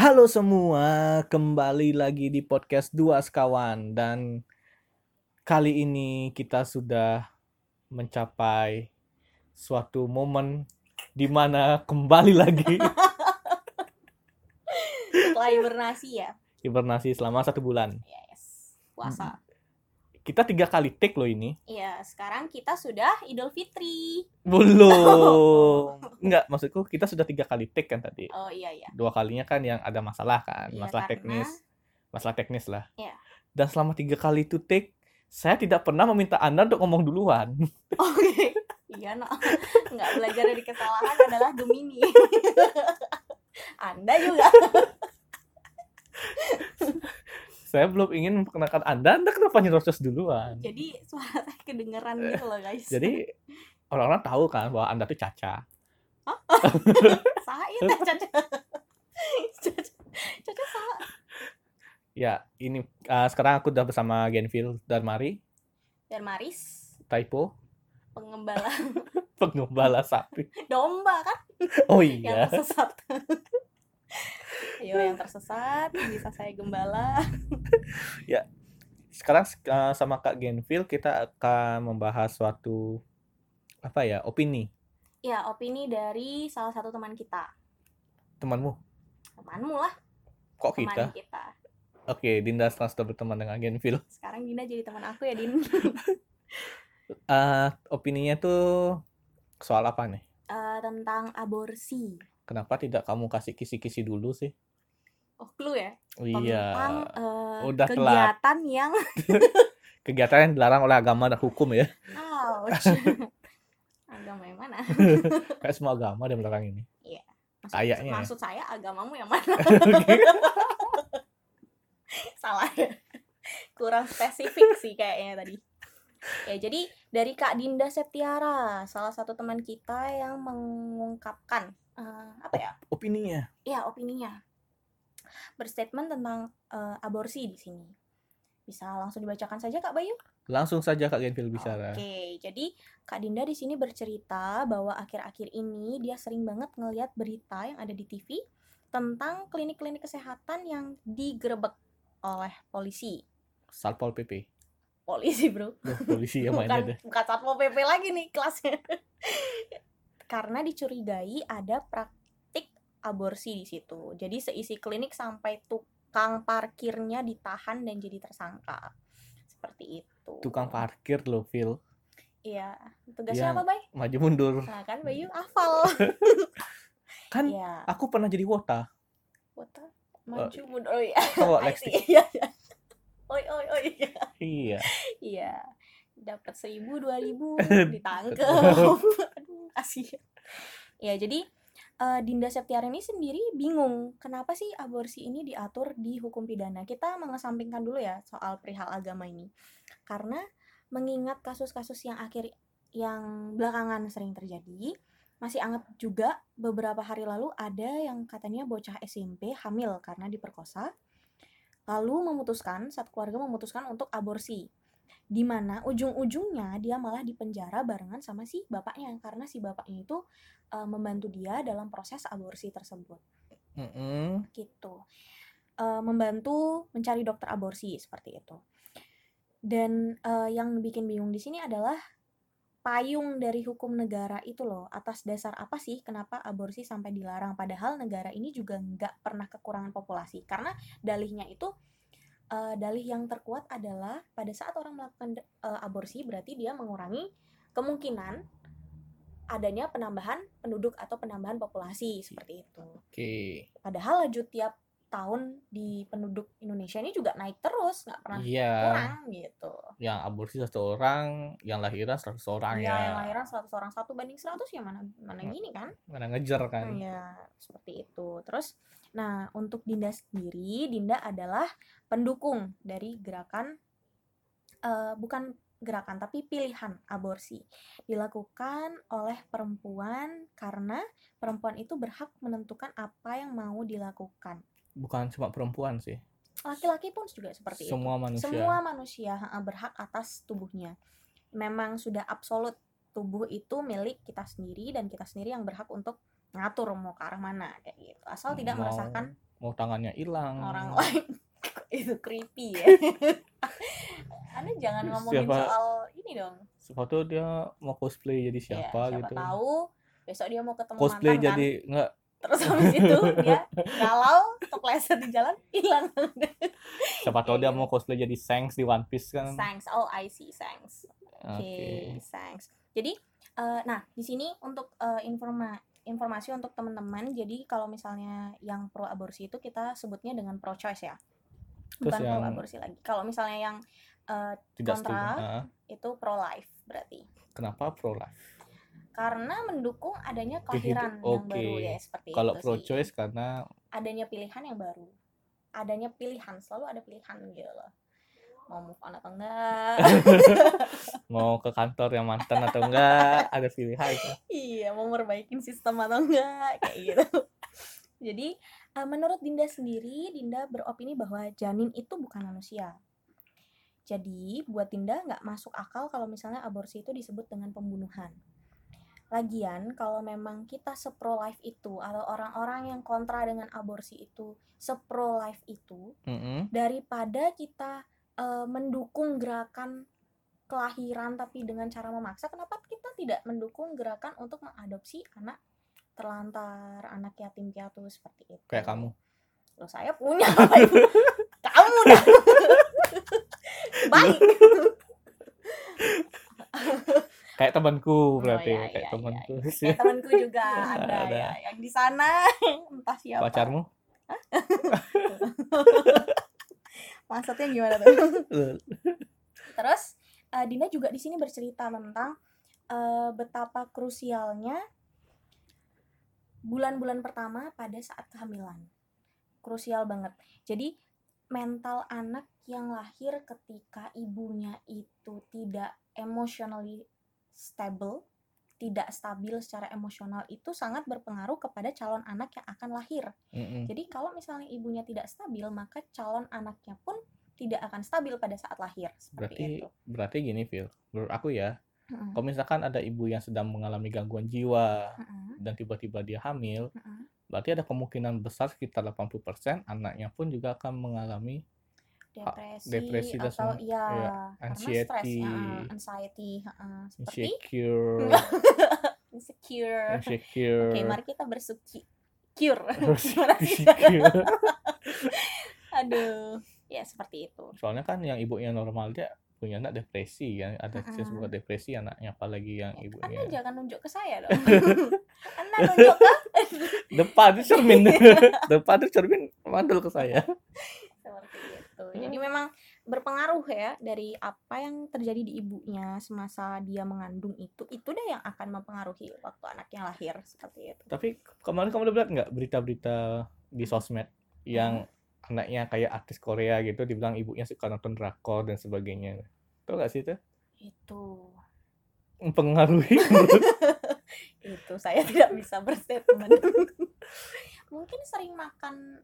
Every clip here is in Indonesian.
Halo semua, kembali lagi di podcast Dua Sekawan dan kali ini kita sudah mencapai suatu momen di mana kembali lagi Setelah hibernasi ya. hibernasi selama satu bulan. Yes. Puasa. Kita tiga kali take loh ini. Iya, sekarang kita sudah Idul Fitri. Belum. Enggak, maksudku kita sudah tiga kali take kan tadi. Oh iya iya. Dua kalinya kan yang ada masalah kan, Iya, masalah karena- teknis, masalah teknis lah. Iya. Dan selama tiga kali itu take, saya tidak pernah meminta Anda untuk ngomong duluan. Oke. Iya, no. Nggak belajar dari kesalahan adalah Gemini. Anda juga. Saya belum ingin memperkenalkan Anda, Anda kenapa nyerocos duluan? Jadi suara saya kedengeran gitu loh, guys. Jadi orang-orang tahu kan bahwa Anda tuh caca. Sain ya, Caca. Caca. Caca salah. Ya, ini uh, sekarang aku udah bersama Genfil dan Mari, Dan Maris, typo, pengembala pengembala sapi. domba kan Oh yang iya. tersesat. Ayo yang tersesat bisa saya gembala. Sekarang uh, sama Kak Genfil kita akan membahas suatu apa ya, opini Ya, opini dari salah satu teman kita. temanmu. Temanmu lah, Kok teman kita? kita. Oke, Dinda setelah sudah berteman dengan Genfil. Sekarang Dina jadi teman aku ya, Din. Uh, opininya tuh soal apa nih? Eh, tentang aborsi. Kenapa tidak kamu kasih kisi-kisi dulu sih? Oh, clue ya? Oh, Tentang iya. eh, Udah telat. kegiatan yang Kegiatan yang dilarang oleh agama dan hukum ya. ouch. Agama yang mana? Kayak semua agama ada yang melarang ini. Maksud, Kayaknya ya. maksud saya agamamu yang mana? Salah ya. Kurang spesifik sih kayaknya tadi. Ya, jadi dari Kak Dinda Septiara, salah satu teman kita yang mengungkapkan eh, apa ya? Opininya. ya opininya berstatement tentang eh, aborsi di sini. Bisa langsung dibacakan saja Kak Bayu? Langsung saja Kak Genfil bicara. Oke, jadi Kak Dinda di sini bercerita bahwa akhir-akhir ini dia sering banget ngelihat berita yang ada di TV tentang klinik-klinik kesehatan yang digerebek oleh polisi. Satpol PP. Polisi, Bro. Duh, polisi main bukan ada. bukan satpol pp lagi nih kelasnya. Karena dicurigai ada praktik aborsi di situ. Jadi seisi klinik sampai tukang parkirnya ditahan dan jadi tersangka. Seperti itu. Tukang parkir loh, Phil. iya. Tugasnya Yang- apa bay? Maju mundur. nah kan bayu hafal. Kan iya. aku pernah jadi wota. Wota, maju mundur. Oh iya. Oh, Lexi. iya iya oi oi oi. Iya. Iya. dapat seribu dua ribu ditangkep. Aduh kasihan. Ya jadi eh, Dinda Septiara ini sendiri bingung kenapa sih aborsi ini diatur di hukum pidana? Kita mengesampingkan dulu ya soal perihal agama ini. Karena mengingat kasus-kasus yang akhir yang belakangan sering terjadi masih anget juga beberapa hari lalu ada yang katanya bocah SMP hamil karena diperkosa lalu memutuskan saat keluarga memutuskan untuk aborsi. Di mana ujung-ujungnya dia malah dipenjara barengan sama si bapaknya karena si bapaknya itu eh, membantu dia dalam proses aborsi tersebut. Mm-mm. gitu. Eh, membantu mencari dokter aborsi seperti itu. Dan eh, yang bikin bingung di sini adalah payung dari hukum negara itu loh atas dasar apa sih kenapa aborsi sampai dilarang? Padahal negara ini juga nggak pernah kekurangan populasi. Karena dalihnya itu eh, dalih yang terkuat adalah pada saat orang melakukan eh, aborsi berarti dia mengurangi kemungkinan adanya penambahan penduduk atau penambahan populasi seperti itu. Oke. padahal laju tiap tahun di penduduk Indonesia ini juga naik terus nggak pernah Iya. kurang gitu Yang aborsi satu orang, yang lahiran seratus orang ya, yang ya. lahiran 100 orang satu banding 100 ya mana mana Hmm. gini kan Mana ngejar kan. ya seperti itu terus nah untuk Dinda sendiri Dinda adalah pendukung dari gerakan eh, bukan gerakan tapi pilihan aborsi dilakukan oleh perempuan karena perempuan itu berhak menentukan apa yang mau dilakukan Bukan cuma perempuan sih. laki-laki pun juga seperti itu. Semua manusia. semua manusia ha, berhak atas tubuhnya. Memang sudah absolut tubuh itu milik kita sendiri dan kita sendiri yang berhak untuk ngatur mau ke arah mana kayak gitu. Asal tidak Mau- meresahkan mau tangannya hilang. orang lain. Itu creepy ya. Anda jangan ngomongin Siapa- soal ini dong. Siapa tahu dia mau cosplay jadi Ya, siapa gitu. tahu besok dia mau ketemu cosplay mantan jadi kan enggak terus habis itu dia galau kepleset di jalan hilang siapa tahu dia mau cosplay jadi Shanks di One Piece kan Thanks, oh I see, thanks. oke Oke, thanks. Jadi, eh, nah di sini untuk eh, informa informasi untuk teman-teman. Jadi kalau misalnya yang pro aborsi itu kita sebutnya dengan pro choice ya, Terus bukan pro yang- aborsi lagi. Kalau misalnya yang tidak kontra. setuju itu pro life berarti, kenapa pro life karena mendukung adanya kelahiran yang oke. baru ya seperti kalau itu pro sih. choice karena adanya pilihan yang baru, adanya pilihan selalu ada pilihan gitu loh. Mau move on atau enggak? mau ke kantor yang mantan atau enggak ada pilihan iya mau merbaikin sistem atau enggak kayak gitu jadi eh, menurut Dinda sendiri Dinda beropini bahwa janin itu bukan manusia jadi buat Dinda nggak masuk akal kalau misalnya aborsi itu disebut dengan pembunuhan lagian kalau memang kita sepro life itu atau orang-orang yang kontra dengan aborsi itu sepro life itu Mm-mm. daripada kita eh, mendukung gerakan kelahiran tapi dengan cara memaksa kenapa kita tidak mendukung gerakan untuk mengadopsi anak terlantar anak yatim piatu seperti itu? Kayak kamu. Loh, saya punya kamu dah. Baik kayak temanku berarti iya, kayak iya, temanku. kayak temanku juga ada, Ada. ya. Yang di sana entah siapa. Pacarmu? Maksudnya gimana tuh? Terus eh, Dinda juga di sini bercerita tentang eh, betapa krusialnya bulan-bulan pertama pada saat kehamilan. Krusial banget. Jadi mental anak yang lahir ketika ibunya itu tidak emotionally stable, tidak stabil secara emosional itu sangat berpengaruh kepada calon anak yang akan lahir. Mm-mm. Jadi kalau misalnya ibunya tidak stabil, maka calon anaknya pun tidak akan stabil pada saat lahir. Seperti berarti itu. berarti gini Phil menurut aku ya Mm-mm. kalau misalkan ada ibu yang sedang mengalami gangguan jiwa Mm-mm. dan tiba-tiba dia hamil Mm-mm. berarti ada kemungkinan besar sekitar 80% anaknya pun juga akan mengalami depresi, depresi atau sem- iya iya, karena anxiety. stres ya, anxiety seperti insecure. Insecure. Insecure. Oke mari kita bersuki cure. Aduh ya seperti itu. Soalnya kan yang ibunya normal dia punya anak depresi kan ada Mm-mm. mm buat depresi anaknya apalagi yang anda ibunya. jangan nunjuk ke saya dong. Anda nunjuk ke depan itu cermin. Depan itu cermin mandul ke saya seperti itu jadi memang berpengaruh ya dari apa yang terjadi di ibunya semasa dia mengandung itu itu deh yang akan mempengaruhi waktu anaknya lahir seperti itu. Tapi kemarin kamu udah lihat nggak berita-berita di sosmed yang anaknya kayak artis Korea gitu dibilang ibunya suka nonton drakor dan sebagainya. Tau gak sih itu? Itu. Mempengaruhi itu saya tidak bisa berstatement. Mungkin sering makan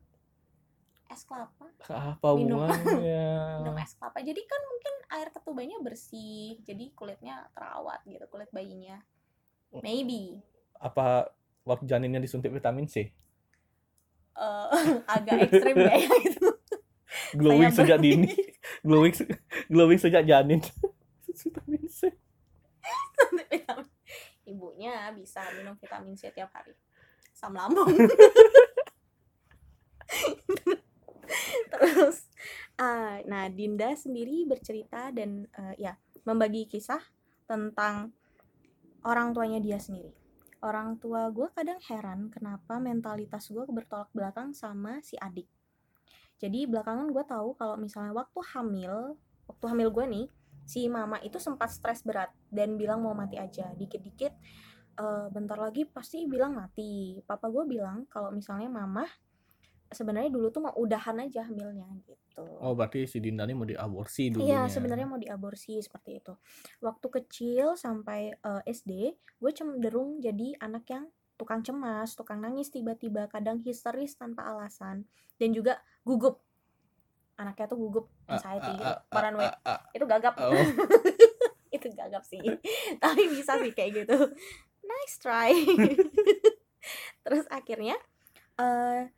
es kelapa. Apa Minum. hubungannya minum es kelapa. Jadi kan mungkin air ketubanya bersih jadi kulitnya terawat gitu kulit bayinya. Maybe. Apa waktu janinnya disuntik vitamin C? Eh, agak ekstrim ya gitu. Glowing Saya sejak dini. Glowing glowing sejak janin. Vitamin C. Ibunya bisa minum vitamin C tiap hari. Asam lambung terus ah, nah Dinda sendiri bercerita dan eh, ya membagi kisah tentang orang tuanya dia sendiri. Orang tua gue kadang heran kenapa mentalitas gue bertolak belakang sama si adik. Jadi belakangan gue tahu kalau misalnya waktu hamil waktu hamil gue nih si mama itu sempat stres berat dan bilang mau mati aja. Dikit-dikit eh, bentar lagi pasti bilang mati. Papa gue bilang kalau misalnya mama sebenarnya dulu tuh mau udahan aja hamilnya gitu oh berarti si Dinda ini mau diaborsi dulunya Iya sebenarnya mau diaborsi seperti itu. Waktu kecil sampai eh, SD, gue cenderung jadi anak yang tukang cemas, tukang nangis tiba-tiba, kadang histeris tanpa alasan, dan juga gugup. Anaknya tuh gugup, anxiety, ah, gitu, ah, paranoid. Itu gagap. oh. itu gagap sih. Tapi bisa sih kayak gitu. Nice try. Terus akhirnya eh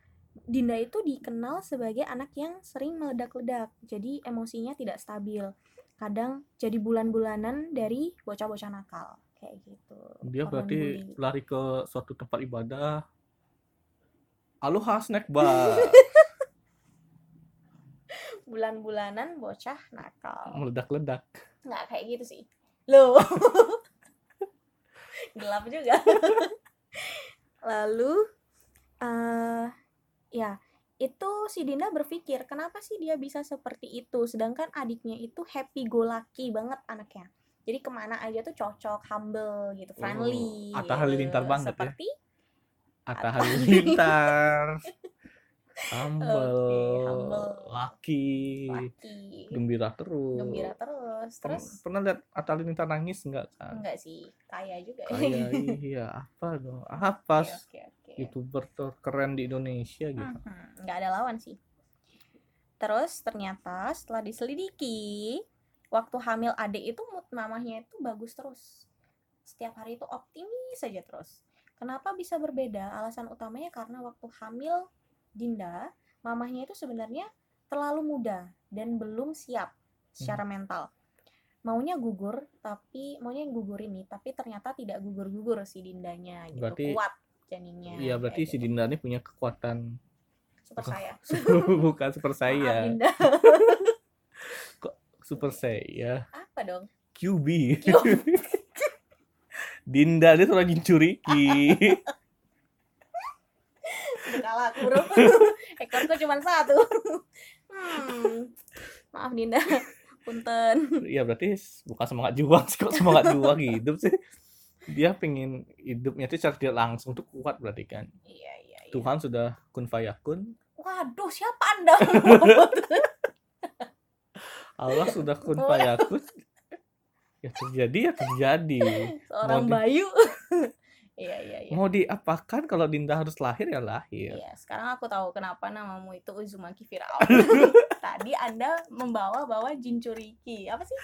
Dinda itu dikenal sebagai anak yang sering meledak-ledak, jadi emosinya tidak stabil. Kadang jadi bulan-bulanan dari bocah-bocah nakal, kayak gitu. Dia Korban berarti bully. lari ke suatu tempat ibadah. Aloha snack bar. bulan-bulanan bocah nakal. Meledak-ledak. nggak kayak gitu sih loh gelap juga lalu eh ya itu si Dinda berpikir kenapa sih dia bisa seperti itu sedangkan adiknya itu happy go lucky banget anaknya jadi ke mana aja tuh cocok humble gitu friendly Atta gitu. Halilintar banget ya. seperti Atta Halilintar. Humble, laki, gembira terus. gembira terus terus Pernah lihat Atta Halilintar nangis enggak kan? enggak sih kaya juga Kayak iya apa dong? Apa youtuber terkeren di Indonesia gitu? Nggak ada lawan sih. Terus ternyata setelah diselidiki, waktu hamil adik itu mood mamahnya itu bagus terus. Setiap hari itu optimis saja terus. Kenapa bisa berbeda? Alasan utamanya karena waktu hamil Dinda, mamahnya itu sebenarnya terlalu muda dan belum siap secara mental. Maunya gugur, tapi maunya yang gugur ini, tapi ternyata tidak gugur-gugur si Dindanya gitu. Berarti- Kuat janinnya. Iya berarti si gitu. Dinda ini punya kekuatan super saya. bukan super Maaf, saya, Dinda. super saya, Apa dong? QB. Q. Dinda dia seorang Jinchuriki. Kalah aku bro. Ekorku cuma satu. hmm. Maaf Dinda. Punten. Iya berarti bukan semangat juang sih kok semangat juang hidup sih. Dia pengen hidupnya tuh secara tidak langsung tuh kuat berarti kan. Iya iya iya. Tuhan sudah kun fayakun, Waduh, siapa Anda? Allah sudah kun fayakun. Ya terjadi ya terjadi. Seorang Mau Bayu. Iya iya iya. Mau diapakan kalau Dinda harus lahir ya lahir. Iya, sekarang aku tahu kenapa namamu itu Uzumaki Firaun. Tadi Anda membawa-bawa Jinchuriki. Apa sih?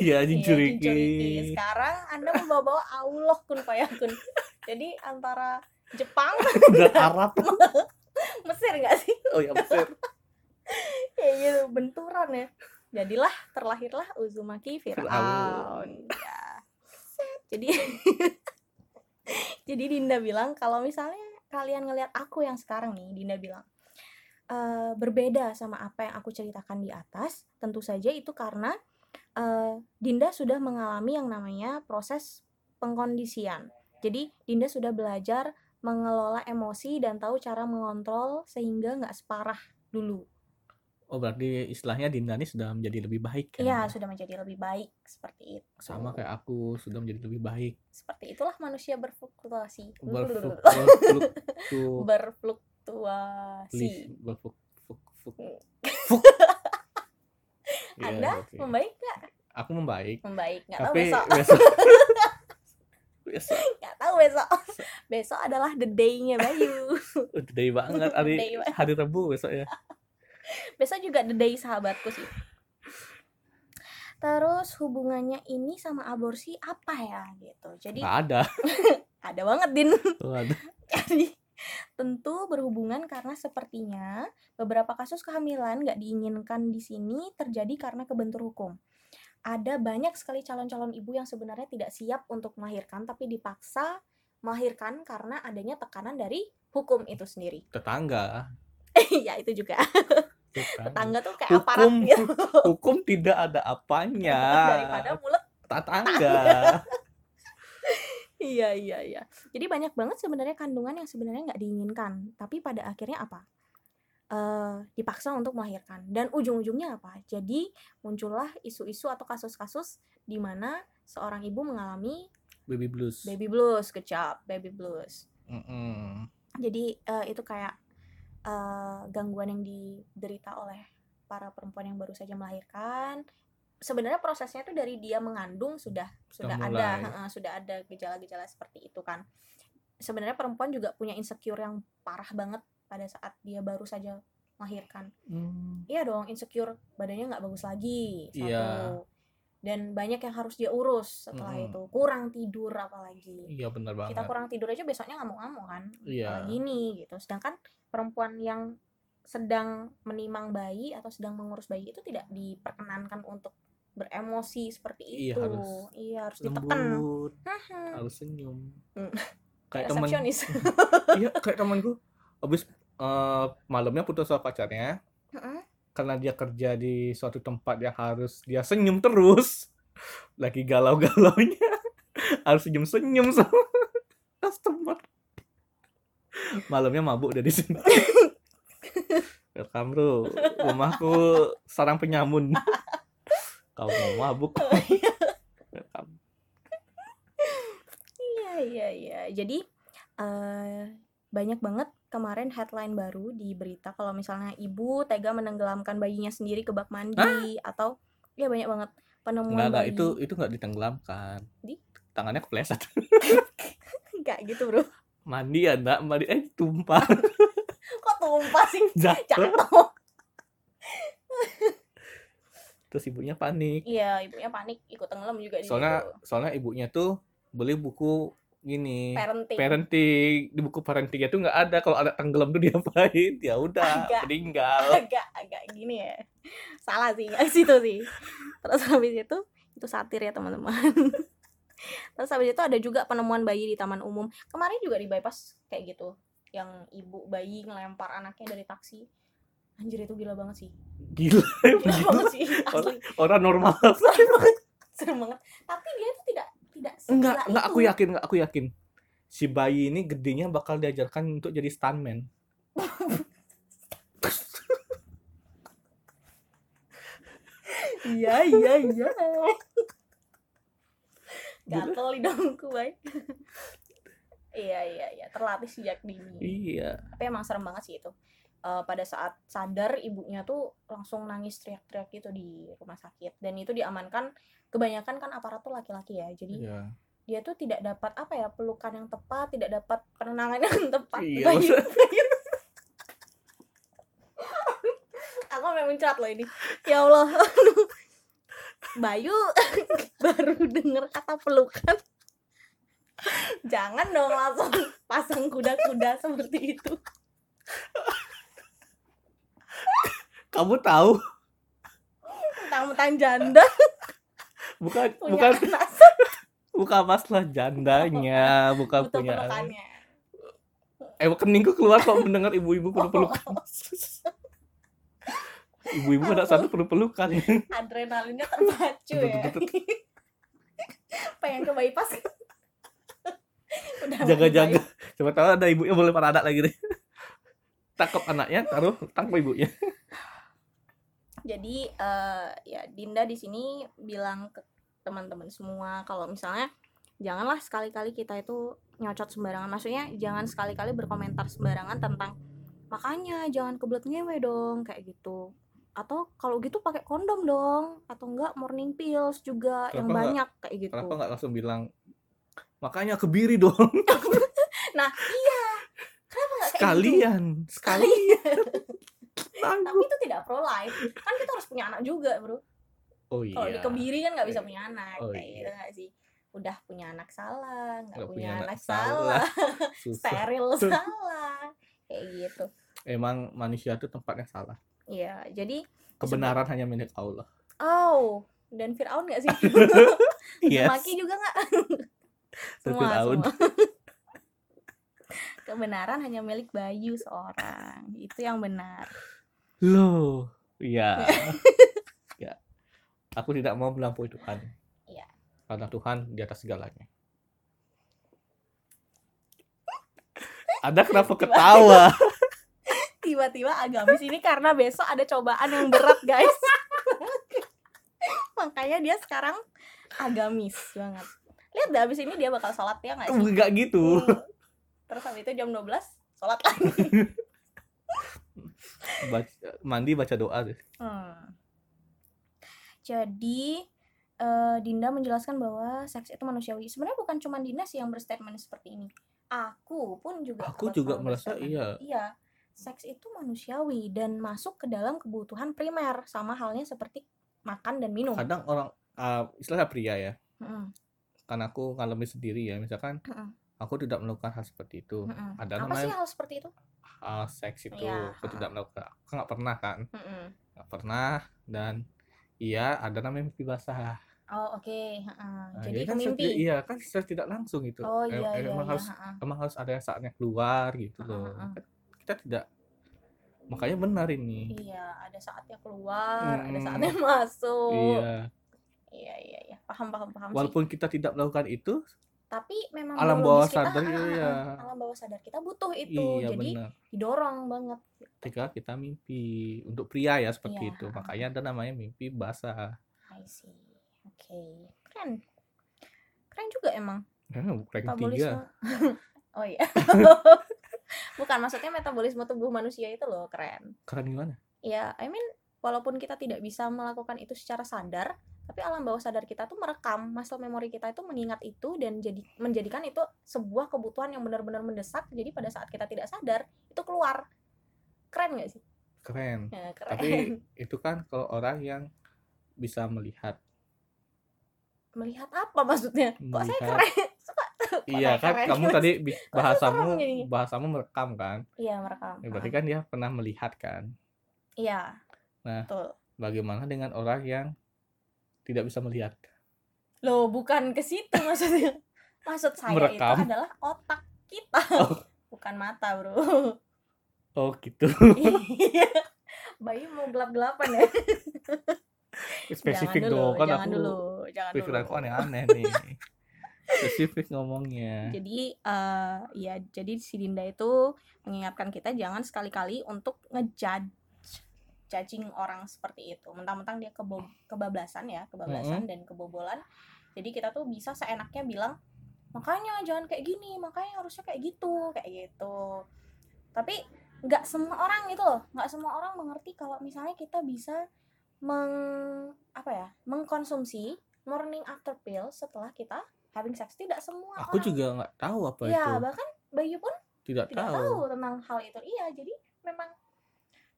Iya Iya, Jinchuriki. Sekarang Anda membawa-bawa Allah kun fayakun. Jadi antara Jepang, Dan Arab. Mesir nggak sih? Oh ya Mesir. Kayak gitu, benturan ya. Jadilah terlahirlah Uzumaki Firaun. Firaun. Ya. Jadi Jadi Dinda bilang kalau misalnya kalian ngelihat aku yang sekarang nih, Dinda bilang "Eh, berbeda sama apa yang aku ceritakan di atas, tentu saja itu karena eh, Dinda sudah mengalami yang namanya proses pengkondisian. Jadi Dinda sudah belajar mengelola emosi dan tahu cara mengontrol sehingga nggak separah dulu. Oh berarti istilahnya Dinda ini sudah menjadi lebih baik kan? Iya, sudah menjadi lebih baik seperti itu. Sama kayak aku sudah menjadi lebih baik. Seperti itulah manusia berfluktuasi. Berfluk- berfluktu- berfluktuasi. berfluk- fuk- fuk- fuk. Iya, Anda membaik nggak? Aku membaik. Membaik. Nggak tahu besok. besok. besok Nggak tahu besok. Besok adalah the day-nya Bayu. udah day banget hari Day banget. hari Rabu besok ya. Besok juga the day sahabatku sih. Terus hubungannya ini sama aborsi apa ya gitu. Jadi Nggak ada. ada banget Din. Ada. Jadi tentu berhubungan karena sepertinya beberapa kasus kehamilan nggak diinginkan di sini terjadi karena kebentur hukum. Ada banyak sekali calon-calon ibu yang sebenarnya tidak siap untuk melahirkan tapi dipaksa melahirkan karena adanya tekanan dari hukum itu sendiri. Tetangga. ya itu juga. Tetangga. Tetangga tuh kayak aparat Hukum gitu hukum tidak ada apanya. daripada mulut. tetangga. Iya iya iya. Jadi banyak banget sebenarnya kandungan yang sebenarnya nggak diinginkan, tapi pada akhirnya apa? eh dipaksa untuk melahirkan dan ujung-ujungnya apa? Jadi muncullah isu-isu atau kasus-kasus di mana seorang ibu mengalami Baby blues. baby blues, kecap, baby blues. Mm-mm. Jadi eh, itu kayak eh, gangguan yang diderita oleh para perempuan yang baru saja melahirkan. Sebenarnya prosesnya itu dari dia mengandung sudah sudah Sudah ada mulai. heeh, sudah ada gejala-gejala seperti itu kan. Sebenarnya perempuan juga punya insecure yang parah banget pada saat dia baru saja melahirkan. Hmm. Iya dong, insecure badannya nggak bagus lagi. Satu. Iya. Dan banyak yang harus dia urus setelah Mm-mm. itu. Kurang tidur apalagi Iya benar banget. kita kurang tidur aja besoknya ngamuk-ngamuk kan Iya. apalagi ini gitu sedangkan perempuan yang sedang menimang bayi atau sedang mengurus bayi itu tidak diperkenankan untuk beremosi seperti Iya, itu. harus iya, harus ditekan. Haha. harus senyum Hmm. kayak temen iya kayak temanku habis eh, malamnya putus sama pacarnya. Karena dia kerja di suatu tempat yang harus dia senyum terus. Lagi galau-galaunya. Harus senyum-senyum sama customer. Malamnya mabuk dari sini. Welcome bro. Rumahku sarang penyamun. Kau mau mabuk? Welcome. Iya, iya, iya. Jadi eh banyak banget kemarin headline baru di berita kalau misalnya ibu tega menenggelamkan bayinya sendiri ke bak mandi atau ya banyak banget penemuan enggak enggak bayi. itu itu enggak ditenggelamkan Di? tangannya kepleset Enggak gitu, Bro. mandi ya enggak mandi eh tumpah Kok tumpah sih? jatuh Jatuh. terus ibunya panik Iya, ibunya panik ikut tenggelam juga di soalnya soalnya ibunya tuh beli buku gini parenting. parenting di buku parentingnya tuh nggak ada kalau ada tenggelam tuh diapain ya udah Agak. meninggal agak agak gini ya. Salah sih, ke situ sih. Terus habis itu itu satir ya, teman-teman. Terus habis itu ada juga penemuan bayi di taman umum. Kemarin juga di bypass kayak gitu. Yang ibu bayi ngelempar anaknya dari taksi. Anjir itu gila banget sih. gila Gila banget sih. Asli. orang normal Serem banget. Serem banget. Tapi dia tuh tidak tidak enggak enggak aku yakin enggak aku yakin si bayi ini gedenya bakal diajarkan untuk jadi stuntman Iya, iya, iya. Gatel hidungku, baik. iya, iya, iya. Terlatih sejak dini. iya Tapi emang serem banget sih itu. Eh, pada saat sadar ibunya tuh langsung nangis teriak-teriak gitu di rumah sakit. Dan itu diamankan kebanyakan kan aparat tuh laki-laki ya. Jadi iya. dia tuh tidak dapat apa ya pelukan yang tepat tidak dapat penenangan yang tepat. Iya, aku memang mencerat loh ini. Ya Allah. Bayu baru denger kata pelukan. Jangan dong langsung pasang kuda-kuda seperti itu kamu tahu? Mentang-mentang janda. Bukan punya bukan. anak. Bukan masalah jandanya bukan butuh punya pelukannya. eh keningku keluar kalau mendengar ibu-ibu perlu pelukan ibu-ibu ada satu perlu pelukan adrenalinnya terpacu ya. Pengen ke bypass. Jaga-jaga coba tahu ada ibunya boleh para anak lagi deh. Tangkap anaknya taruh tangkap ibunya jadi eh, ya Dinda di sini bilang ke teman-teman semua kalau misalnya janganlah sekali-kali kita itu nyocot sembarangan. Maksudnya jangan sekali-kali berkomentar sembarangan tentang makanya jangan kebelet ngewe dong kayak gitu. Atau kalau gitu pakai kondom dong atau enggak morning pills juga yang Kenapa nggak- banyak kayak gitu. Kenapa nggak langsung bilang makanya kebiri dong. Nah iya. Kenapa nggak kayak gitu? Sekalian. Sekalian tapi itu tidak pro life kan kita harus punya anak juga bro. Oh iya. Kalau dikebiri kan nggak bisa punya anak Oh, kayak iya. gitu nggak sih? Udah punya anak salah nggak Nggak punya, anak, salah, susah. Steril salah kayak gitu. Emang manusia itu tempatnya salah. Iya jadi kebenaran hanya milik Allah. Oh dan Fir'aun nggak sih? Yes. Maki juga nggak? Dan semua Fir'aun. semua kebenaran hanya milik Bayu seorang. Itu yang benar. Loh. Iya. Ya aku tidak mau melampaui Tuhan. Iya. karena Tuhan di atas segalanya. Ada kenapa ketawa? Tiba-tiba agamis ini karena besok ada cobaan yang berat guys. Makanya dia sekarang agamis banget. Lihat deh abis ini dia bakal sholat ya nggak sih? Enggak gitu. Hmm. Terus habis itu jam 12 sholat lagi Baca- mandi baca doa deh Hmm. jadi eh, Dinda menjelaskan bahwa seks itu manusiawi sebenarnya bukan cuma Dinda sih yang berstatement seperti ini aku pun juga Aku juga merasa iya. iya seks itu manusiawi dan masuk ke dalam kebutuhan primer sama halnya seperti makan dan minum kadang orang uh, istilahnya pria ya Mm-mm. kan aku ngalami sendiri ya misalkan Mm-mm. Aku tidak melakukan hal seperti itu. Mm-mm. ada apa sih namanya hal seperti itu? hal seks itu. Iya, aku tidak melakukan. Aku nggak pernah kan? Mm-mm. nggak pernah dan iya ada namanya mimpi basah. Oh oke. Heeh. Nah, jadi kan itu secara- mimpi iya kan secara tidak langsung itu oh Em- iya iya emang iya harus heeh. emang harus ada yang saatnya keluar gitu loh. Kan kita tidak makanya benar ini. Iya ada saatnya keluar ada Mm-mm. saatnya masuk. Iya. Iya iya iya. Paham paham paham sih. Walaupun kita tidak melakukan itu tapi memang alam bawah kita, sadar ah, iya, ah, iya. alam bawah sadar kita butuh itu. Iya jadi benar. didorong banget. Ketika kita mimpi untuk pria ya seperti Iya, itu. Makanya ada namanya mimpi basah. I see. Oke keren. Keren juga emang. Ya, ranking tiga. Metabolisme. Oh iya. Bukan maksudnya metabolisme tubuh manusia itu loh keren. Keren gimana? Ya I mean walaupun kita tidak bisa melakukan itu secara sadar tapi alam bawah sadar kita tuh merekam muscle memory kita itu mengingat itu dan jadi menjadikan itu sebuah kebutuhan yang benar-benar mendesak. Jadi pada saat kita tidak sadar itu keluar. Keren gak sih? Keren. Ya, keren. Tapi itu kan kalau orang yang bisa melihat. Melihat apa maksudnya? Kok saya Melihat. keren? Suka iya kan keren? kamu tadi Kok bahasamu bahasamu merekam kan? Iya merekam. Ya, berarti kan dia pernah melihat kan? Iya. Nah. betul. bagaimana dengan orang yang tidak bisa melihat Loh, bukan ke situ maksudnya. Maksud saya Merekam. itu adalah otak kita, Oh. bukan mata, Bro. oh gitu Iya. Bayi mau gelap-gelapan ya? spesifik jangan dulu, dong kan jangan aku dulu, jangan pikiranku dulu. aneh-aneh nih spesifik ngomongnya Jadi eh ya jadi si Dinda itu mengingatkan kita jangan sekali-kali untuk ngejudge judging orang seperti itu. Mentang-mentang dia kebo kebablasan ya, kebablasan dan kebobolan. Jadi kita tuh bisa seenaknya bilang makanya jangan kayak gini, makanya harusnya kayak gitu, kayak gitu. Tapi nggak semua orang itu loh, nggak semua orang mengerti kalau misalnya kita bisa meng apa ya, mengkonsumsi morning after pill setelah kita having sex. Tidak semua aku orang. juga nggak tahu apa Iya, itu bahkan Bayu pun tidak, tidak tahu, tahu tentang hal itu. Iya, jadi memang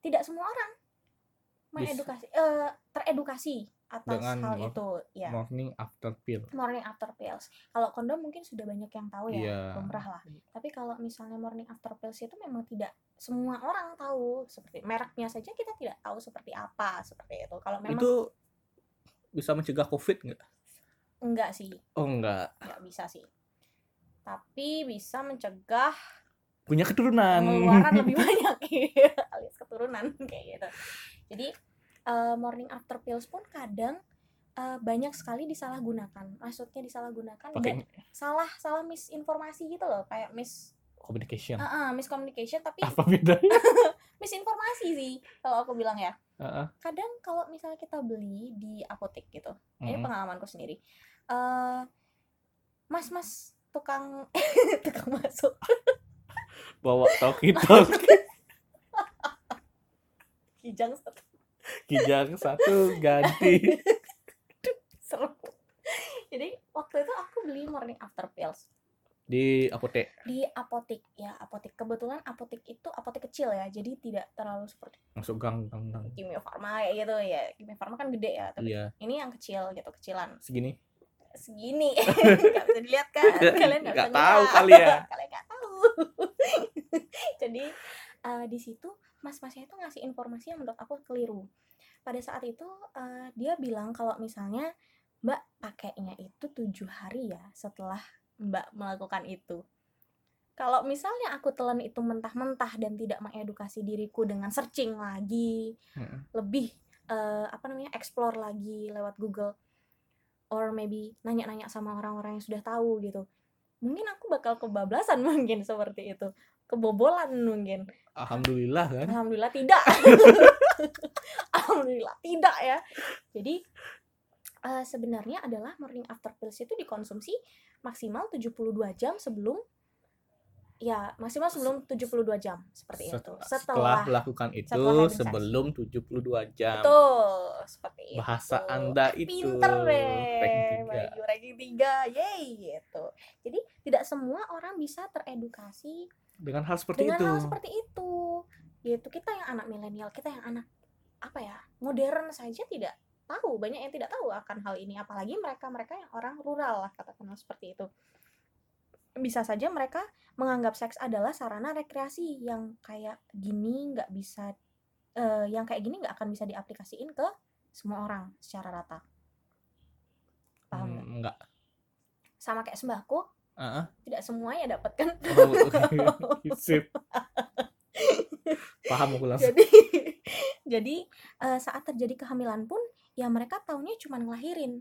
tidak semua orang mengedukasi eh, teredukasi atas Dengan hal mor- itu. Ya, morning after pill morning after pills. Kalau kondom mungkin sudah banyak yang tahu ya, Iya. lumrah lah. Tapi kalau misalnya morning after pills itu memang tidak semua orang tahu seperti mereknya saja kita tidak tahu seperti apa seperti itu. Kalau memang itu bisa mencegah covid nggak enggak sih, oh enggak enggak bisa sih. Tapi bisa mencegah punya keturunan pengeluaran lebih banyak iya, alias keturunan kayak gitu jadi eh, morning after pills pun kadang eh, banyak sekali disalahgunakan. Maksudnya disalahgunakan pakai dan salah salah misinformasi gitu loh. Kayak mis communication. Uh, uh, miscommunication tapi apa bedanya? misinformasi sih kalau aku bilang ya. Heeh. kadang kalau misalnya kita beli di apotek gitu ini Mm-mm. pengalamanku sendiri eh mas mas tukang tukang masuk. Bawa talkie talkie kijang satu. Kijang satu ganti. Jadi waktu itu aku beli morning after pills. Di apotek. Di apotek ya apotek. Kebetulan apotek itu apotek kecil ya jadi tidak terlalu seperti masuk gang gang gang. Kimia farma kayak gitu ya. Kimia farma kan gede ya tapi iya. ini yang kecil gitu kecilan. Segini? Segini. Nggak bisa dilihat kan? Kalian nggak Nggak tahu kali ya. kalian nggak tahu. Jadi eh, di situ mas-masnya itu ngasih informasi yang menurut aku keliru. Pada saat itu eh, dia bilang kalau misalnya mbak pakainya itu tujuh hari ya setelah mbak melakukan itu. Kalau misalnya aku telan itu mentah-mentah dan tidak mengedukasi diriku dengan searching lagi Heeh. lebih eh, apa namanya explore lagi lewat Google or maybe nanya-nanya sama orang-orang yang sudah tahu gitu mungkin aku bakal kebablasan mungkin seperti itu kebobolan mungkin. Alhamdulillah kan? Alhamdulillah tidak. Alhamdulillah tidak ya. Jadi eh, sebenarnya adalah morning after pills itu dikonsumsi maksimal 72 jam sebelum ya maksimal sebelum 72 jam seperti itu. setelah, setelah melakukan itu setelah sebelum 72 jam. Betul seperti itu. Bahasa anda itu. Pinter deh ranking tiga. Bayu ranking tiga yay gitu. Jadi tidak semua orang bisa teredukasi dengan hal seperti dengan itu. hal seperti itu. Gitu kita yang anak milenial kita yang anak apa ya modern saja tidak tahu. Banyak yang tidak tahu akan hal ini. Apalagi mereka mereka yang orang rural lah katakanlah seperti itu. Bisa saja mereka menganggap seks adalah sarana rekreasi yang kayak gini nggak bisa eh, yang kayak gini nggak akan bisa diaplikasiin ke semua orang secara rata. Paham nggak? Hmm, enggak. sama kayak sembako Heeh. tidak semuanya dapat kan Oh. Sip. Paham aku langsung. jadi jadi eh, saat terjadi kehamilan pun ya mereka taunya cuma ngelahirin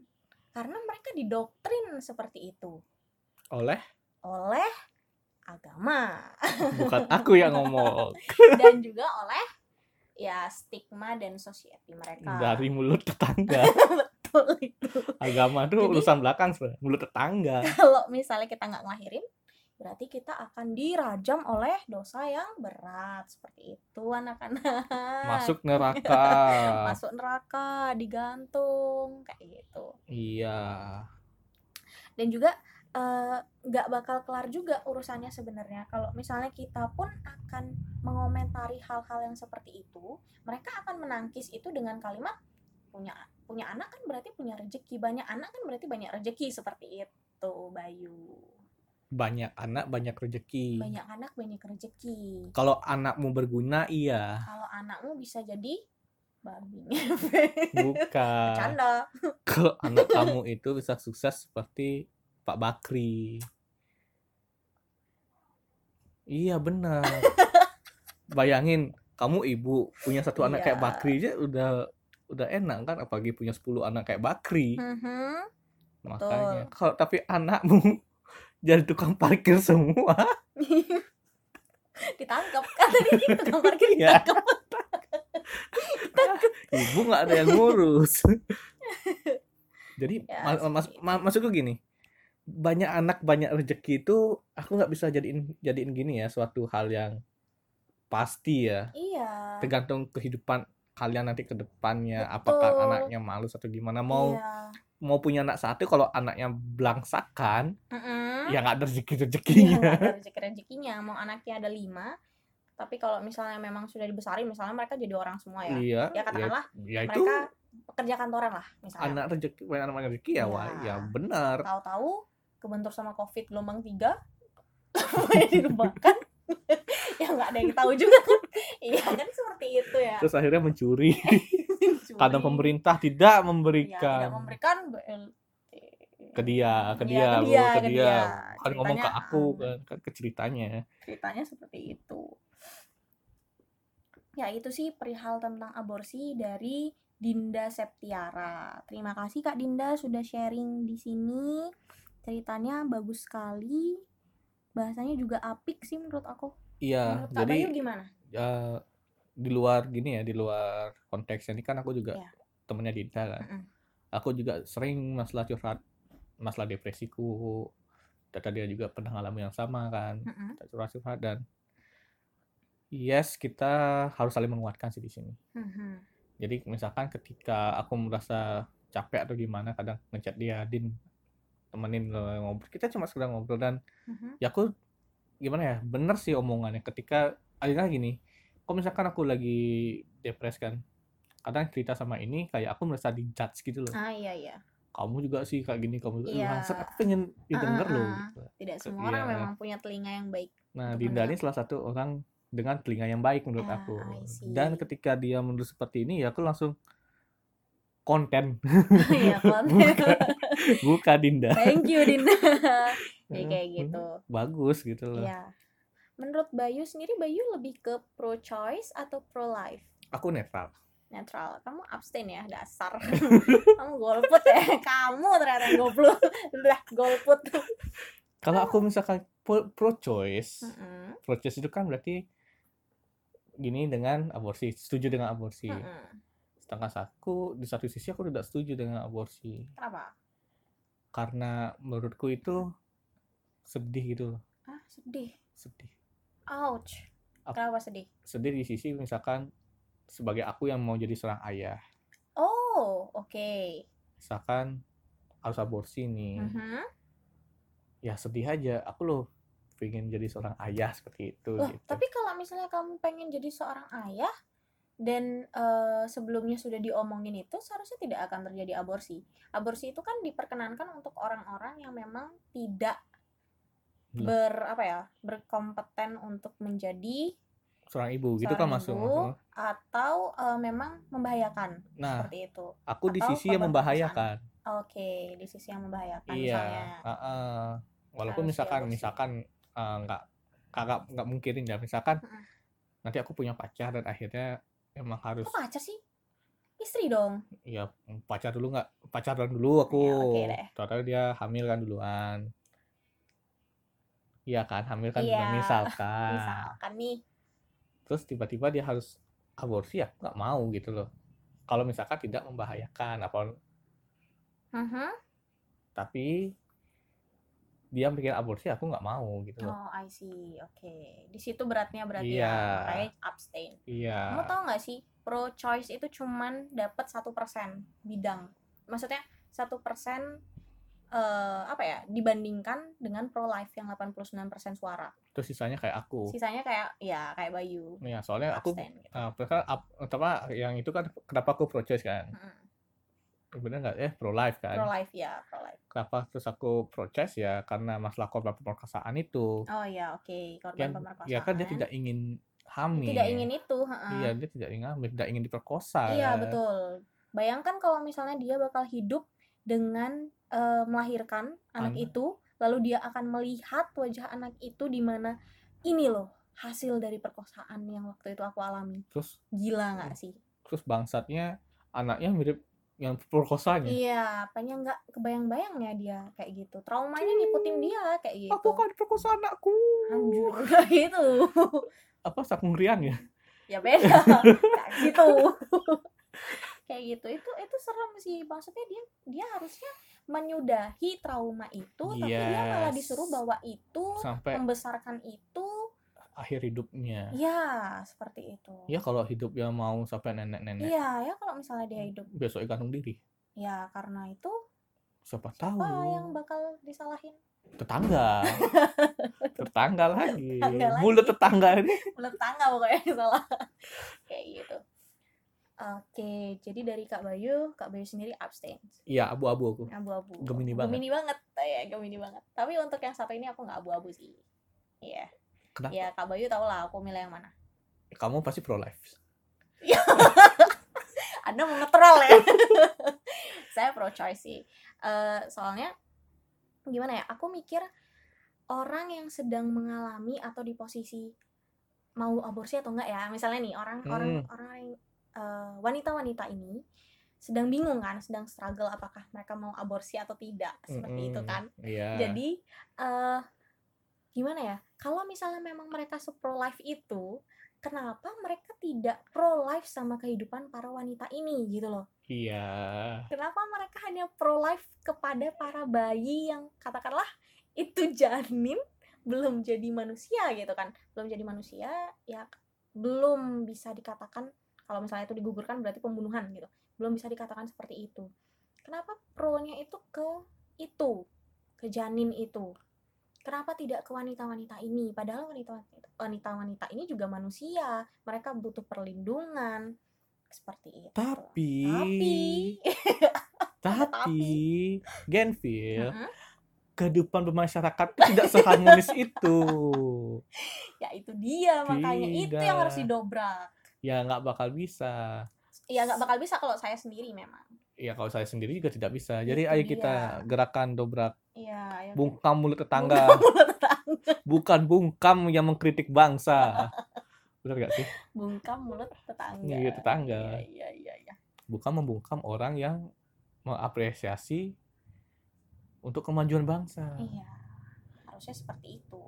karena mereka didoktrin seperti itu Oleh oleh agama bukan aku yang ngomong dan juga oleh ya stigma dan society mereka dari mulut tetangga. Betul itu Agama tuh Jadi- urusan belakang sebenarnya. Mulut tetangga. kalau misalnya kita nggak ngelahirin berarti kita akan dirajam oleh dosa yang berat seperti itu anak-anak Masuk neraka. masuk neraka digantung kayak gitu Iya. dan juga eh, nggak bakal kelar juga urusannya sebenarnya kalau misalnya kita pun akan mengomentari hal-hal yang seperti itu mereka akan menangkis itu dengan kalimat punya punya anak kan berarti punya rezeki banyak anak kan berarti banyak rezeki seperti itu Bayu Banyak anak banyak rezeki. banyak anak banyak rezeki Kalau anakmu berguna iya. kalau anakmu bisa jadi babi Bukan. bercanda Kalau anak kamu itu bisa sukses seperti Pak Bakri. Iya benar. Bayangin kamu ibu punya satu anak kayak Iya. Bakri aja udah udah enak kan apalagi punya 10 anak kayak Bakri. Mhm. Makanya kalau tapi anakmu jadi tukang parkir semua. ditangkap kan tadi tukang parkir Iya. ditangkap Ibu nggak ada yang ngurus. jadi Ya ma- sih. mas ma- maksudku gini. Banyak anak banyak rezeki itu aku nggak bisa jadiin jadiin gini ya suatu hal yang pasti ya. iya tergantung kehidupan kalian nanti ke depannya Betul. apakah anaknya malus atau gimana mau iya. mau punya anak satu kalau anaknya belangsakan Mm-mm. ya nggak ada rezeki Iya, rezekinya ada rezeki rezekinya mau anaknya ada lima tapi kalau misalnya memang sudah dibesarin misalnya mereka jadi orang semua ya iya ya katakanlah ya itu mereka pekerja kantoran lah misalnya anak rezeki anak rezeki ya wah Ya. ya benar tahu-tahu kebentur sama covid gelombang tiga semuanya dirumahkan ya nggak ada yang tahu juga. Kan iya kan seperti itu ya. Terus akhirnya mencuri. Mencuri. karena pemerintah tidak ya, memberikan tidak memberikan BLT ke dia ke Iya, dia ke dia, ke ke dia. kan ngomong ke aku kan, kan ke ceritanya. Ceritanya seperti itu. Ya itu sih perihal tentang aborsi dari Dinda Septiara. Terima kasih Kak Dinda sudah sharing di sini. Ceritanya bagus sekali. Bahasanya juga apik sih menurut aku iya menurut jadi Bayu gimana ya di luar gini ya di luar konteks ini kan aku juga Iya. temennya Dinda kan Mm-mm. aku juga sering masalah curhat masalah depresiku dan dia juga pernah ngalamin yang sama kan Mm-mm. kita curhat curhat dan yes kita harus saling menguatkan sih di sini Mhm. jadi misalkan ketika aku merasa capek atau gimana kadang ngechat dia din temenin ngobrol kita cuma sekedar ngobrol dan Mhm. ya aku gimana ya bener sih omongannya ketika akhirnya gini kok misalkan aku lagi depres kan kadang cerita sama ini kayak aku merasa dijudge gitu loh ah iya iya kamu juga sih kayak gini kamu juga Iya. bangsat aku pengen didengar Ah, ah, loh ah. gitu. tidak semua orang iya. memang punya telinga yang baik nah Dinda ini salah satu orang dengan telinga yang baik menurut Ah, aku dan ketika dia menulis seperti ini ya aku langsung konten Iya, konten. buka buka Dinda thank you Dinda ya kayak gitu bagus gitu loh Iya. Menurut Bayu sendiri, Bayu lebih ke pro choice atau pro life? aku netral Netral. Kamu abstain ya, dasar. Kamu golput ya. Kamu ternyata goblok. Udah golput. kalau aku misalkan pro, choice Mm-mm. pro choice itu kan berarti gini dengan aborsi setuju dengan aborsi Mm-mm. Sedangkan aku di satu sisi aku tidak setuju dengan aborsi Kenapa? karena menurutku itu sedih gitu loh Ah, sedih. sedih Ouch. Ap- Kenapa sedih? sedih di sisi misalkan sebagai aku yang mau jadi seorang ayah Oh, oke. misalkan harus aborsi nih Mhm. ya sedih aja aku loh pengen jadi seorang ayah seperti itu Loh, gitu tapi kalau misalnya kamu pengen jadi seorang ayah dan eh, sebelumnya sudah diomongin itu seharusnya tidak akan terjadi aborsi. Aborsi itu kan diperkenankan untuk orang-orang yang memang tidak Belum. ber apa ya berkompeten untuk menjadi seorang ibu gitu seorang kan masuk atau eh, memang membahayakan Nah, seperti itu aku di sisi yang membahayakan. oke di sisi yang membahayakan Iya. misalnya heeh. Walaupun Harus misalkan misalkan eh, nggak kakak nggak mungkinin ya misalkan Mm-mm. nanti aku punya pacar dan akhirnya emang harus kok pacar sih? Istri dong. Ya pacar dulu nggak? Pacaran dulu aku. Ya, oke deh. Total dia hamil kan duluan. Iya kan? Hamil kan Iya, misalkan. misalkan nih. Terus tiba-tiba dia harus aborsi ya nggak mau gitu loh. Kalau misalkan tidak membahayakan apa Mhm. tapi dia bikin aborsi aku nggak mau gitu loh. Oh I see. Oke. Di situ beratnya berarti Iya. ya makanya abstain. Iya. Kamu tau nggak sih pro choice itu cuman dapat satu persen bidang. Maksudnya satu persen eh, apa ya dibandingkan dengan pro life yang 89% suara. Terus sisanya kayak aku. Sisanya kayak ya kayak Bayu. Ya soalnya aku abstain gitu. uh, ap- apa yang itu kan kenapa aku pro choice kan? Mm-mm. Bener nggak? Eh pro life kan? Pro life ya pro life kenapa terus aku pro choice ya karena masalah korban pemerkosaan itu. Oh ya oke. Korban kan pemerkosaan ya kan dia tidak ingin hamil tidak ingin itu iya dia tidak ingin hamil tidak ingin diperkosa. Iya betul. Bayangkan kalau misalnya dia bakal hidup dengan eh, melahirkan anak Anak. itu, lalu dia akan melihat wajah anak itu di mana ini loh hasil dari perkosaan yang waktu itu aku alami. terus Gila nggak sih? terus bangsatnya anaknya mirip yang perkosanya Iya, apanya nggak kebayang-bayang ya dia kayak gitu. Traumanya ngikutin dia kayak gitu. aku kan diperkosa anakku Anjur kayak gitu. apa sakung rian ya ya beda kayak gitu kayak gitu itu itu serem sih maksudnya dia dia harusnya menyudahi trauma itu tapi dia malah Yes. disuruh bawa itu sampai membesarkan itu akhir hidupnya. Ya seperti itu. Ya kalau hidupnya mau sampai nenek-nenek. Iya ya kalau misalnya dia hidup. Besok gantung diri. Ya karena itu siapa tahu. apa yang bakal disalahin? Tetangga. Tetangga lagi. Tetangga lagi. mulut tetangga ini. Mulut tangga pokoknya salah. Kayak gitu. Oke jadi dari kak Bayu kak Bayu sendiri abstain. Iya abu-abu aku. Abu-abu. Gemini banget. gemini banget. Ya gemini banget. Tapi untuk yang satu ini aku nggak abu-abu sih. Iya Kenapa? ya kak Bayu tau lah aku milih yang mana kamu pasti pro life anda mau ngetrol ya saya pro choice sih Eh, soalnya gimana ya aku mikir orang yang sedang mengalami atau di posisi mau aborsi atau enggak ya misalnya nih orang Hmm. orang orang eh, wanita-wanita ini sedang bingung kan sedang struggle apakah mereka mau aborsi atau tidak seperti itu Mm-mm. kan iya jadi eh gimana ya? Kalau misalnya memang mereka pro life itu, kenapa mereka tidak pro life sama kehidupan para wanita ini gitu loh? iya Kenapa mereka hanya pro life kepada para bayi yang katakanlah itu janin belum jadi manusia gitu kan? Belum jadi manusia ya belum bisa dikatakan kalau misalnya itu digugurkan berarti pembunuhan gitu. Belum bisa dikatakan seperti itu. Kenapa pro-nya itu ke itu, ke janin itu? Kenapa tidak ke wanita-wanita ini? Padahal wanita-wanita ini juga manusia. Mereka butuh perlindungan seperti itu. tapi Tapi tapi Genfil kehidupan bermasyarakat itu tidak seharmonis itu ya itu dia makanya itu yang harus Tidak. didobrak. ya nggak bakal bisa Ya nggak bakal bisa kalau saya sendiri memang. Ya kalau saya sendiri juga tidak bisa jadi Itu ayo dia. kita gerakan dobrak Iya, ayo bungkam mulut tetangga Bungkam tetangga. bukan bungkam yang mengkritik bangsa benar gak sih Bungkam mulut tetangga. Iya, tetangga. Iya, iya, iya. bukan membungkam orang yang mengapresiasi untuk kemajuan bangsa Iya. Harusnya seperti itu.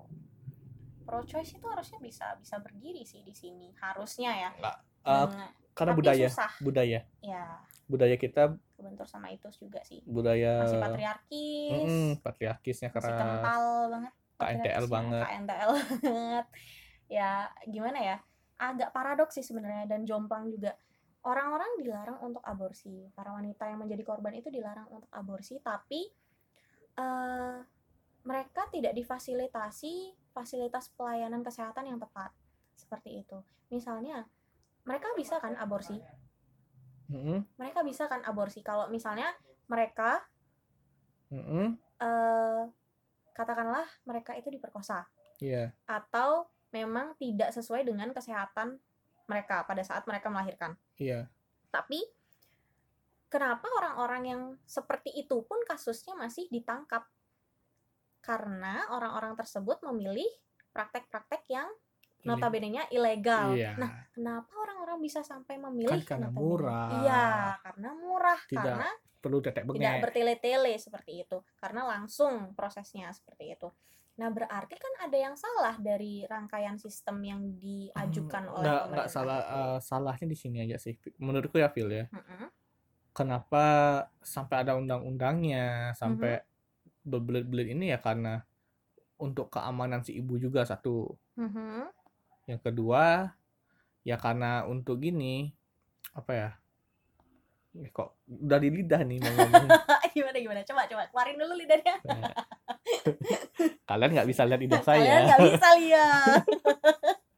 Pro choice itu harusnya bisa bisa berdiri sih di sini. Harusnya ya. Eh, Dengan- karena tapi budaya susah. budaya Ya, budaya kita kebentur sama itu juga sih. budaya Masih patriarkis. mm, patriarkisnya masih keras. kental banget. KNTL banget. KNTL banget. Ya gimana ya? Agak paradoks sih sebenarnya dan jomplang juga. Orang-orang dilarang untuk aborsi. Para wanita yang menjadi korban itu dilarang untuk aborsi tapi eh, mereka tidak difasilitasi fasilitas pelayanan kesehatan yang tepat. Seperti itu. Misalnya mereka bisa kan aborsi Mm-mm, mereka bisa kan aborsi kalau misalnya mereka mm-mm. eh katakanlah mereka itu diperkosa Iya. atau memang tidak sesuai dengan kesehatan mereka pada saat mereka melahirkan. Iya. Tapi kenapa orang-orang yang seperti itu pun kasusnya masih ditangkap? Karena orang-orang tersebut memilih praktek-praktek yang notabene-nya ilegal. Iya. Nah, kenapa orang-orang bisa sampai memilih Kan karena notabene? murah. Iya, karena murah, Tidak karena Perlu tetek tidak bertele-tele seperti itu, karena langsung prosesnya seperti itu. Nah, berarti kan ada yang salah dari rangkaian sistem yang diajukan oleh Nggak, nggak pemerintah salah eh, salahnya di sini aja sih. Menurutku ya Phil ya. Mm-mm. Kenapa sampai ada undang-undangnya, sampai Mm-hmm. berbelit-belit ini ya karena untuk keamanan si ibu juga satu. Mhm. Yang kedua ya karena untuk gini apa ya? Ya, kok udah di lidah nih mau ngomong. gimana gimana? Coba coba keluarin dulu lidahnya. Nah, Kalian nggak bisa lihat lidah Kalian saya. nggak bisa lihat.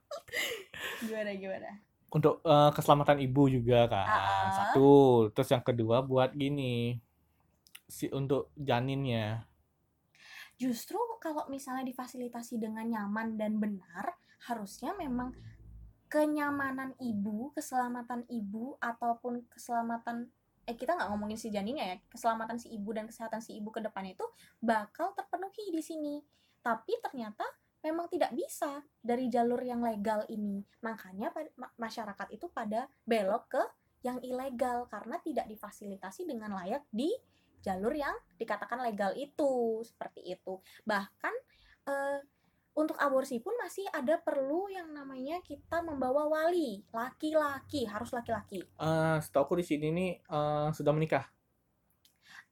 gimana gimana? Untuk eh, keselamatan ibu juga kan. Ah. Satu. Terus yang kedua buat gini. Si untuk janinnya. Justru kalau misalnya difasilitasi dengan nyaman dan benar, harusnya memang kenyamanan ibu, keselamatan ibu ataupun keselamatan eh kita nggak ngomongin si janinnya ya, keselamatan si ibu dan kesehatan si ibu ke depan itu bakal terpenuhi di sini. Tapi ternyata memang tidak bisa dari jalur yang legal ini. Makanya masyarakat itu pada belok ke yang ilegal karena tidak difasilitasi dengan layak di jalur yang dikatakan legal itu seperti itu bahkan eh, untuk aborsi pun masih ada perlu yang namanya kita membawa wali laki-laki harus laki-laki Eh, setahu di sini nih eh, sudah menikah.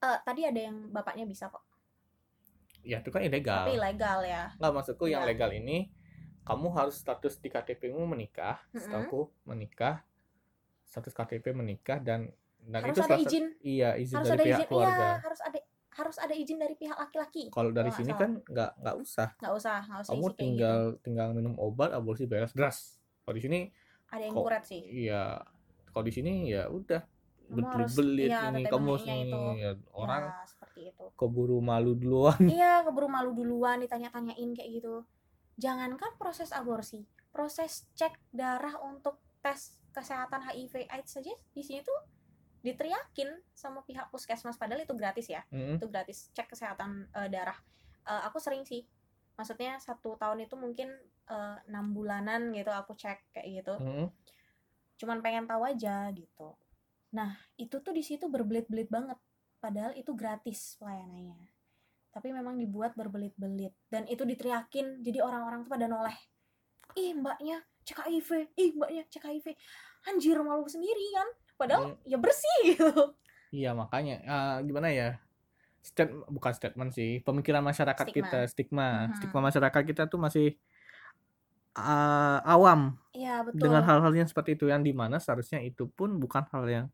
Eh, tadi ada yang bapaknya bisa kok Ya itu kan ilegal. tapi ilegal ya Nggak maksudku yang Iya. legal ini kamu harus status di KTP-mu menikah, Mm-mm. setahu menikah, status KTP menikah dan dan harus itu ada izin iya izin harus dari ada pihak izin keluarga. iya harus ada harus ada izin dari pihak laki-laki Kalau dari sini kan nggak nggak usah. nggak usah nggak usah Kamu tinggal gitu tinggal minum obat aborsi beres deras. Kalau di sini ada yang kuret sih iya kalau di sini ya udah harus- belit iya, ini kamu bengeknya sini itu. ya, orang ya, seperti itu keburu malu duluan. Iya, keburu malu duluan ditanya-tanyain kayak gitu. Jangankan proses aborsi, proses cek darah untuk tes kesehatan HIV AIDS saja di sini tuh diteriakin sama pihak puskesmas padahal itu gratis ya. Mm, Itu gratis cek kesehatan eh, darah. Eh, aku sering sih. Maksudnya satu tahun itu mungkin eh, enam bulanan gitu aku cek kayak gitu. mm. Cuman pengen tahu aja gitu. Nah, itu tuh di situ berbelit-belit banget. Padahal itu gratis pelayanannya. Tapi memang dibuat berbelit-belit dan itu diteriakin jadi orang-orang tuh pada noleh. Ih, mbaknya cek HIV, ih mbaknya cek HIV. Anjir malu sendiri kan. Padahal ya bersih gitu. Iya makanya eh, gimana ya? Stat bukan statement sih, pemikiran masyarakat Stigma. kita, stigma, Mhm. stigma masyarakat kita tuh masih eh, awam Iya, betul. dengan hal-hal yang seperti itu yang di mana seharusnya itu pun bukan hal yang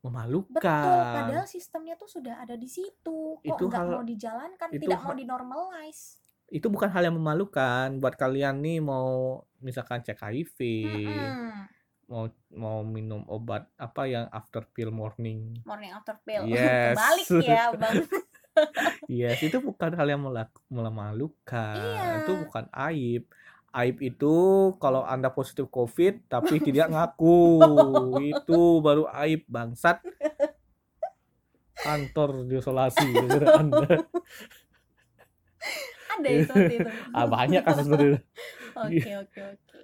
memalukan. Betul, padahal sistemnya tuh sudah ada di situ. Kok Itu nggak hal- mau dijalankan, itu tidak mau dinormalize. Itu bukan hal yang memalukan buat kalian nih mau misalkan cek HIV, Mm-mm. Mau mau minum obat apa yang after pill morning. Morning after pill. Yes. Kebalik ya, Bang. Yes, itu bukan hal yang memalukan. Iya. Itu bukan aib. Aib itu kalau Anda positif COVID tapi tidak ngaku. itu baru aib bangsat. Kantor diisolasi Anda. Ada ya seperti itu. Ah, banyak kasus seperti itu. Oke oke oke.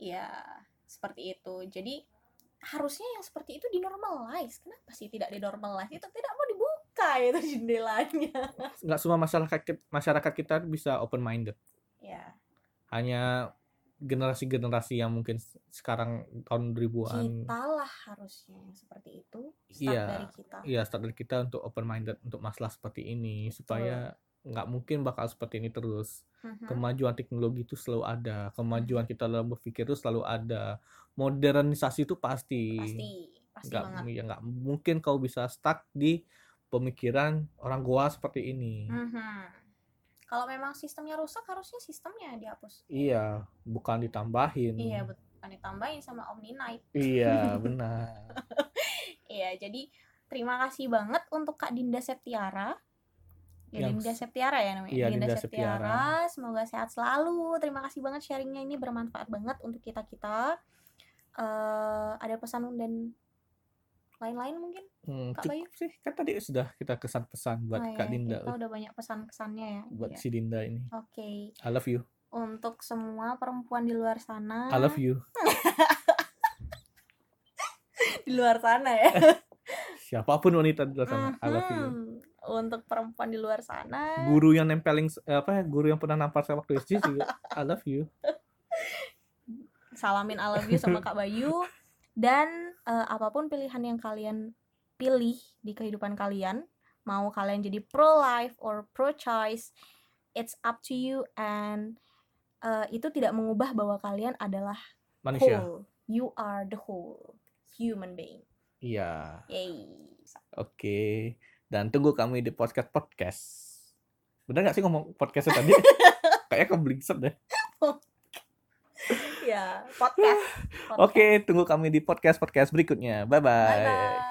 Ya seperti itu. Jadi harusnya yang seperti itu dinormalize. Kenapa sih tidak dinormalize? Itu tidak mau dibuka itu jendelanya. Nggak semua masyarakat masyarakat kita bisa open minded. Ya Hanya generasi-generasi yang mungkin sekarang tahun 2000-an kita lah harusnya yang seperti itu. Start Iya, dari kita. Iya, start dari kita untuk open minded untuk masalah seperti ini supaya nggak mungkin bakal seperti ini terus. Mhm. Kemajuan teknologi itu selalu ada, kemajuan kita dalam berpikir itu selalu ada. Modernisasi itu pasti. Pasti pasti banget. ya nggak mungkin kau bisa stuck di pemikiran orang goa seperti ini. Mhm. Kalau memang sistemnya rusak harusnya sistemnya dihapus. Iya, bukan ditambahin. Iya betul. Kan ditambahin sama Omni Night. Iya, benar. Iya, jadi terima kasih banget untuk Kak Dinda Septiara Ya, yang Dinda Septiara ya namanya. Iya, Dinda, Dinda Septiara. Semoga sehat selalu. Terima kasih banget sharingnya ini bermanfaat banget untuk kita kita. eh ada pesan dan lain-lain mungkin? Hmm, Kak Bayu? sih kan tadi sudah kita kesan pesan buat Oh, Kak iya, Dinda Kita udah banyak pesan-pesannya ya. buat Iya. si Dinda ini Oke. I love you Untuk semua perempuan di luar sana. I love you Di luar sana ya. siapa pun wanita di luar sana I love you Mhm. Untuk perempuan di luar sana. guru yang nempelin eh, apa ya guru yang pernah nampar saya waktu SD juga. I love you. Salamin I love you sama Kak Bayu. Dan eh, apa pun pilihan yang kalian pilih di kehidupan kalian mau kalian jadi pro life or pro choice it's up to you and eh, itu tidak mengubah bahwa kalian adalah manusia. whole. You are the whole human being. Iya. Yay. Oke dan tunggu kami di podcast podcast. Bener gak sih ngomong podcastnya tadi? Kayaknya keblingset deh. Ya podcast, podcast. oke tunggu kami di podcast podcast berikutnya. Bye bye bye bye